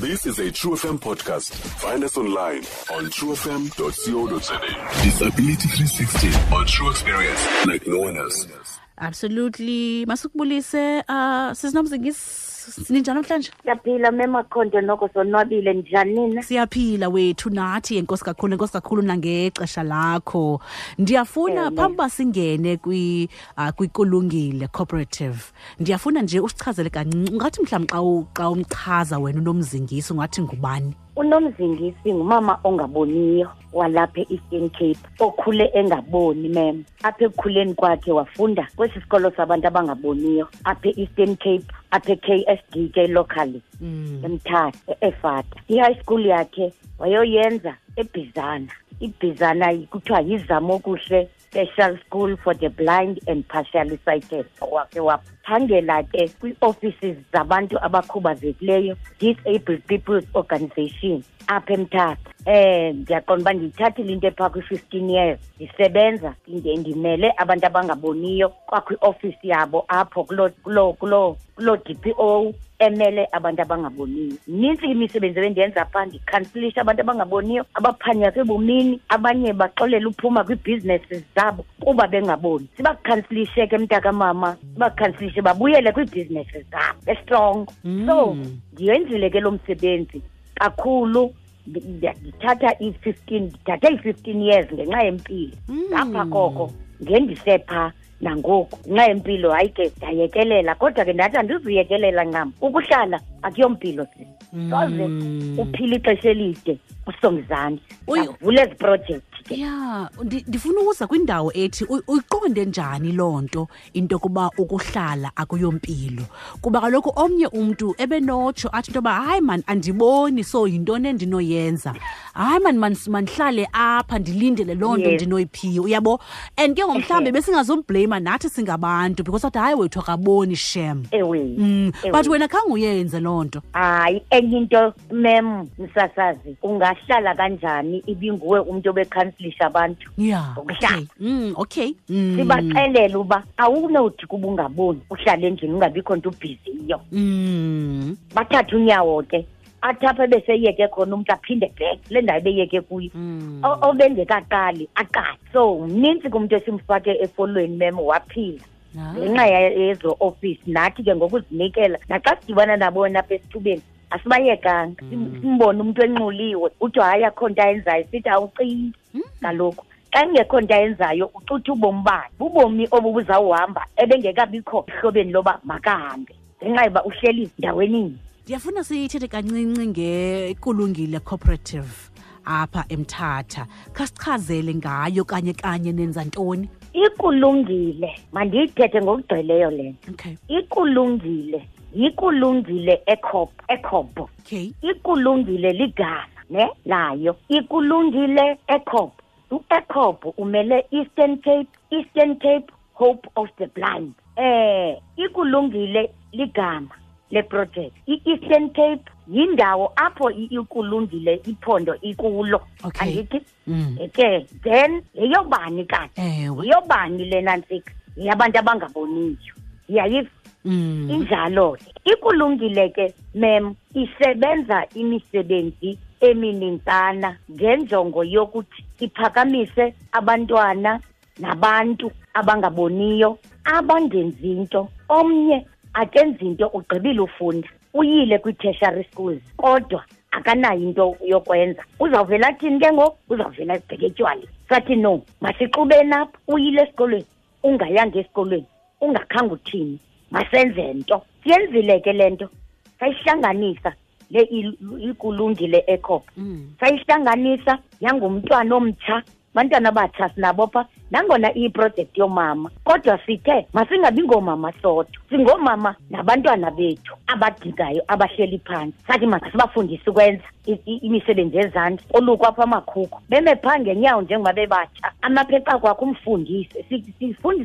This is a True FM podcast. Find us online on truefm.co.za. Disability 360 on True Experience like no one else. absolutely masukubulise uh sisinomzingisi sininjani namhlanje? Siyaphila memakhonto noko sonwabile njani siyaphila wethu nathi enkosi kakhulu enkosi kakhulu nangexesha lakho. Ndiyafuna phambi uba singene kwikulungile uh, cooperative ndiyafuna nje usichazele kancinci. Ungathi mhlawumbi xa xa umchaza wena unomzingisi ungathi ngubani unomzingisi ngumama ongaboniyo walapha e-eastern cape okhule engaboni mem apha ekukhuleni kwakhe wafunda kwesi sikolo sabantu abangaboniyo apha e-eastern cape apha e-k s d ke locally emthatha efata i-high school yakhe wayoyenza ebhizana. Ibhizana kuthiwa yizamo kuhle special school for the blind and partially sighted. Wake waphangela ke kwii-offices zabantu abakhubazekileyo disabled people's organization. Apha emthatha eh ndiyaqonda uba ndiyithathile into ephaa kwi-fifteen years. Ndisebenza ndimele abantu abangaboniyo kwakwi-ofisi yabo apho kuloo kuloo kuloo d p o emele abantu abangaboniyo. Nintsi imisebenzi ebendiyenza phaa ndikhansilisha abantu abangaboniyo abaphanyaka ebomini abanye baxolela uphuma kwii-businesses zabo kuba bengaboni. Sibakhansilishe ke mntakamama sibakhansilishe babuyele kwii-businesses zabo bestrong so ndiyenzile ke lo msebenzi kakhulu. Ndi- ndi- ndithatha i-fifteen ndithathe i-fifteen years ngenxa yempilo. Ngapha koko ngendisephaa nangoku. Ngenxa yempilo hayi ke ndayekelela kodwa ke ndathi andizuyekelela ncam ukuhlala akuyompilo sisi soze uphile ixesha elide. Usongizandla avule ezi projekthi ke. Ya ndifuna ukuza kwindawo ethi uyiqonde njani loo nto into yokuba ukuhlala akuyompilo? Kuba kaloku omnye umntu ebenotsho athi into yoba hayi mani andiboni so yintoni endinoyenza? Hayi mani mandihlale apha ndilindele loo nto Yes. ndinoyiphiwe uyabo? And ke ngomhlawumbi besingazombleyima nathi singabantu because athi hayi wethu akaboni shem. Ewe Mm, but wena khange uyenze loo nto. Hayi enye into mem msasazi ungahlala kanjani ibinguwe umntu obekhansilisha abantu ya okay mm, okay mm. sibaxelela uba awunothi kuba ungaboni uhlale endlini ungabikho nto ubhiziyo mm. bathathe unyawo ke athi apha ebeseyeke khona umntu aphinde back le ndawo ebeyeke kuyo Mm. Obengekaqali aqali so mnintsi kumntu esimfake efolweni mem waphila Ah. ngenxa yezo ofisi nathi ke ngokuzinikela naxa sidibana nabona apha esithubeni asibayekanga. Sim- simbone umntu enxuliwe uthi hayi akho nto ayenzayo sithi awucingi kaloku xa ingekho nto ayenzayo ucutha ubomi bakhe bubomi obubuzawuhamba ebengekabikho ehlobeni loba makahambe ngenxa yoba uhleli ndaweninye ndiyafuna siyithethe kancinci ngekulungile cooperative apha emthatha. Khasichazele ngayo kanye kanye nenza ntoni? Ikulungile mandiyithethe ngokugcweleyo le nto. Okay. Ikulungile. Yikulungile ekhop ekhobho okay. Ikulungile ligama ne? Layo ikulungile ekhop uekhop umele eastern cape eastern cape hope of the blind. Eh ikulungile ligama leproject i-eastern cape yindawo apho i- ikulungile iphondo ikulo. Okay. andithi Mm. ke then yeyobani kanti? Ewe. Yeyobani lena ntsika? Yeyabantu abangaboniyo. Yayiva mm. Injalo. Ke ikulungile ke mem isebenza imisebenzi eminintsana ngenjongo yokuthi iphakamise abantwana nabantu abangaboniyo abangenzi into omnye akenzi into ugqibile ufunda. Uyile kwii-tertiary schools kodwa akanayo into yokwenza. Uzawuvela athini ke ngoku? Uzawuvela ebheke etywaleni sathi no masixubeni apha uyile esikolweni ungayanga esikolweni ungakhange uthini? Masenze nto. Siyenzile ke le nto. Sayihlanganisa le il- ikulungile ekhopha Mm. sayihlanganisa yangumntwana omtsha abantwana abatsha sinabopha nangona iyiprojekthi yomama kodwa sithe masingabi ngoomama sodwa singoomama nabantwana bethu abadingayo abahleli phantsi sathi masibafundise ukwenza imisebenzi yezandla oluku apha amakhukhu. Beme phaa ngenyawo njengoba bebatsha amaphepha kwakho umfundise.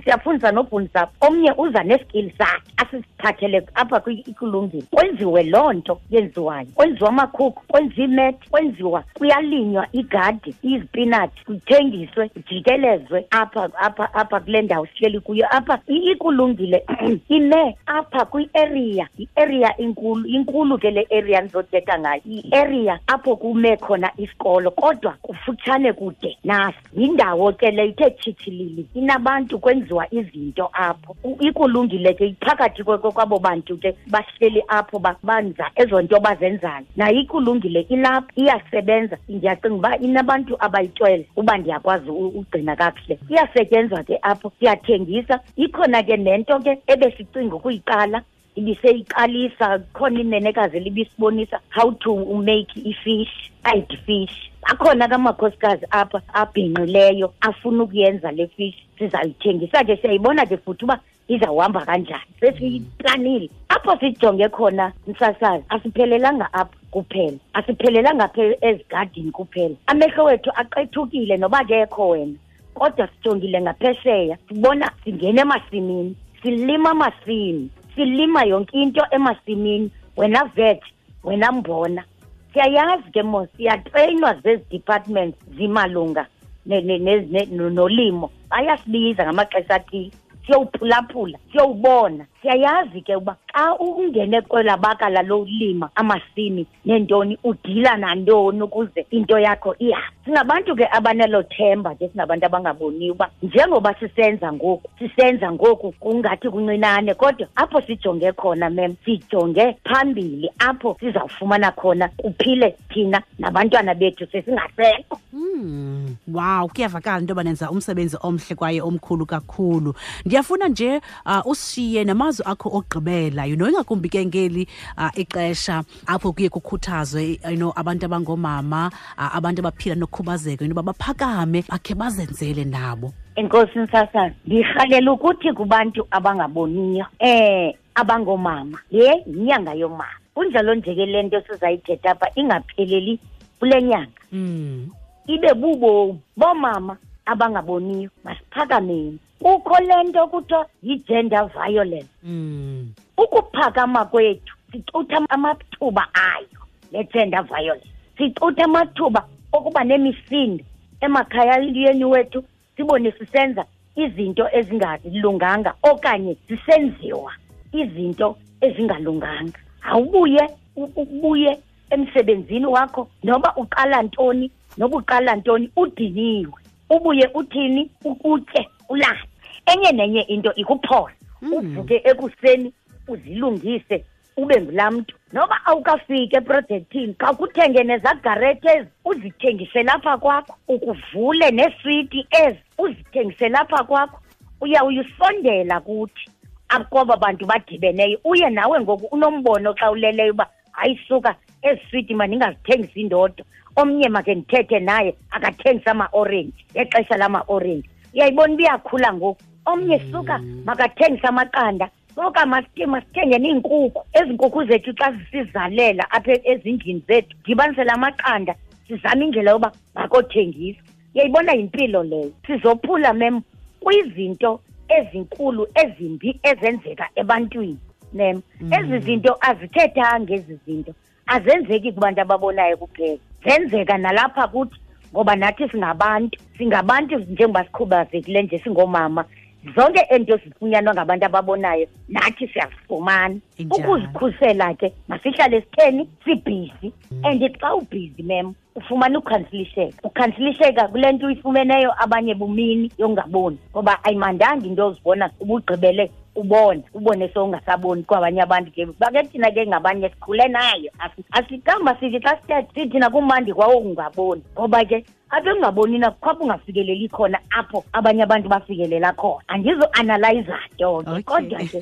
Siyafundisa nofundisa. Omnye uza nesikili sakhe asisithathele apha kwikulungile kwenziwe loo nto yenziwayo. Kwenziwa amakhukhu kwenziwa imet kwenziwa kuyalinywa igadi izipinatshi kuthengiswe jikelezwe apha apha apha kule ndawo sihleli kuyo apha ikulungile ime apha kwi-area i-area inkulu inkulu ke le area ndizothetha ngayo i-area apho kume khona isikolo kodwa kufutshane kude. Nasi yindawo ke le ithe tshitshilili inabantu kwenziwa izinto apho. Ikulungile ke phakathi kwabo bantu ke bahleli apho ba- banza ezo nto bazenzayo. Nayo ikulungile ilapha iyasebenza. Ndiyacinga uba inabantu abayitwele uba ndiyakwazi ugcina kakuhle. Iyasetyenzwa ke apho siyathengisa ikhona ke nento ke ebesicinga ukuyiqala. Ibiseyiqalisa khona inenekazi elibisibonisa how to make ifish eyed fish. Akhona kamakhosikazi amakhosikazi apha abhinqileyo afuna ukuyenza le fish sizayithengisa ke. Siyayibona ke futhi uba izawuhamba kanjani. Sesiyiplanile apho sijonge khona msasazi asiphelelanga apha kuphela. Asiphelelanga phe ezigadini kuphela. Amehlo wethu aqethukile noba kekho wena kodwa sijongile ngaphesheya sibona singena emasimini silima amasimi silima yonke into emasimini wena vet wena mbona. Siyayazi ke mos siyatreyinwa zezi departments zimalunga nolimo. Bayasibiza ngamaxesha athile. Siyowuphulaphula siyowubona. Siyayazi ke uba xa ungene kwela bakala lolima amasimi neentoni udila nantoni ukuze into yakho ihambe. Singabantu ke abanelo themba ke singabantu abangaboniyo uba njengoba sisenza ngoku sisenza ngoku kungathi kuncinane kodwa apho sijonge khona mem sijonge phambili apho sizawufumana khona kuphile thina nabantwana bethu sesingasekho mm. Wow, kuyavakala into banenza umsebenzi omhle kwaye omkhulu kakhulu. Ndiyafuna nje uh, usishiye namazwi akho ogqibela you know ingakumbi ke ngeli uh, ixesha apho kuye kukhuthazwe you know abantu abangoomama uh, abantu abaphila nokhubazeko into yoba baphakame bakhe bazenzele nabo. enkosini sasana ndirhalela ukuthi kubantu abangaboniyo eh abangoomama le yinyanga yomama kunjalo nje ke le nto sizayithetha apha ingapheleli kule nyanga. Mm. ibe bubomi bomama abangaboniyo masiphakameni kukho le nto kuthiwa yi-gender violence. Mm. ukuphakama kwethu sicutha amathuba ayo le-gender violence. Sicutha amathuba okuba nemisindo emakhayaliyeni wethu sibone sisenza izinto ezingalunganga okanye zisenziwa izinto ezingalunganga. Awubuye ubuye emsebenzini wakho noba uqala ntoni noba uqala ntoni udiniwe. Ubuye uthini? Ukutye ulale. Enye nenye into ikuphola. Uvuke ekuseni uzilungise ube ngulaa mntu noba awukafiki eprojektini khawukuthenge nezagarethi ezi uzithengise lapha kwakho. Ukuvule neeswiti ezi uzithengise lapha kwakho. Uyawuyisondela kuthi. Akoba bantu badibeneyo. Uye nawe ngoku unombono xa uleleyo uba hayi suka ezi switi mandingazithengisi ndodwa omnye makhe ndithethe naye akathengise ama-orenji ngexesha lama-orenji. Uyayibona uba iyakhula ngoku? Omnye suka makathengise amaqanda soka masithe masithenge neenkukhu ezi nkukhu zethu xa zisizalela apha ezindlini zethu dibanisele amaqanda sizame indlela yoba makothengisa uyayibona yimpilo leyo? Sizophula mem kwizinto ezinkulu ezimbi ezenzeka ebantwini nem? Ezi zinto azithethanga ezi zinto azenzeki kubantu ababonayo kuphela. Zenzeka nalapha kuthi ngoba nathi singabantu singabantu njengoba sikhubazekile nje singomama. Zonke ento zifunyanwa ngabantu ababonayo nathi siyazifumana. Ukuzikhusela ke masihlale sitheni sibhizi. And xa ubhizi mem ufumana ukhansilisheka ukhansilisheka kule nto uyifumeneyo abanye bumini yongaboni. Ngoba ayimandanga into ozibona ubugqibele ubona ubone sowungasaboni kwabanye abantu ke. Bake thina ke ngabanye sikhule nayo Asi- asikamba sithi xa sithetha sithi nakumandi kwawo ungaboni. Ngoba ke apha ekungaboni na khapha ungafikeleli khona apho abanye abantu bafikelela khona. Andizo-analyza nto ke Okay. kodwa ke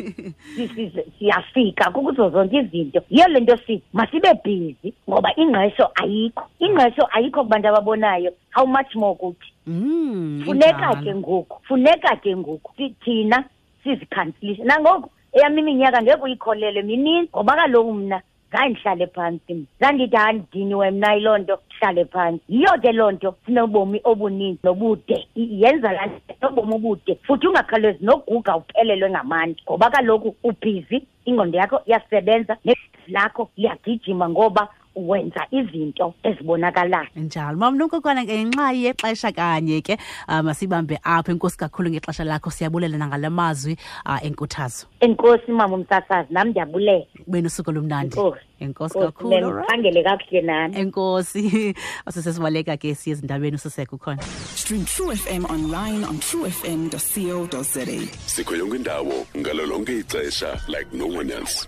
si- si- siyafika kukuzo zonke izinto. Yiyo le nto sithi masibe bhizi ngoba ingqesho ayikho. Ingqesho ayikho kubantu ababonayo. How much more kuthi? Mm. funeka injalo. ke ngoku funeka ke ngoku. Thi- thina sizikhansilishe nangoku eyam iminyaka ngeke uyikholele mininzi ngoba kaloku mna zange ndihlale phantsi mna zandithi handidiniwe mna yiloo nto ndihlale phantsi yiyo ke loo nto sinobomi obuninzi nobude. I- yenza laa nto nobomi obude futhi ungakhawulezi noguga uphelelwe ngamandla ngoba kaloku ubhizi ingqondo yakho iyasebenza negazi lakho liyagijima ngoba wenza izinto ezibonakalayo. Njalo. Mam nonkokwana ngenxa yexesha kanye ke um masibambe apho enkosi kakhulu ngexesha lakho siyabulela nangala mazwi um enkuthazo. Enkosi mama umsasazi nam ndiyabulela. Ube nosuku olumnandi. Enkosi. enkosi kakhulu kakuhle nani. Enkosi. Asesesibaleka ke siye ezindabeni usiseko ukhona. Stream True FM online on truefm.co.za. sikho yonke indawo ngalo lonke ixesha like no one else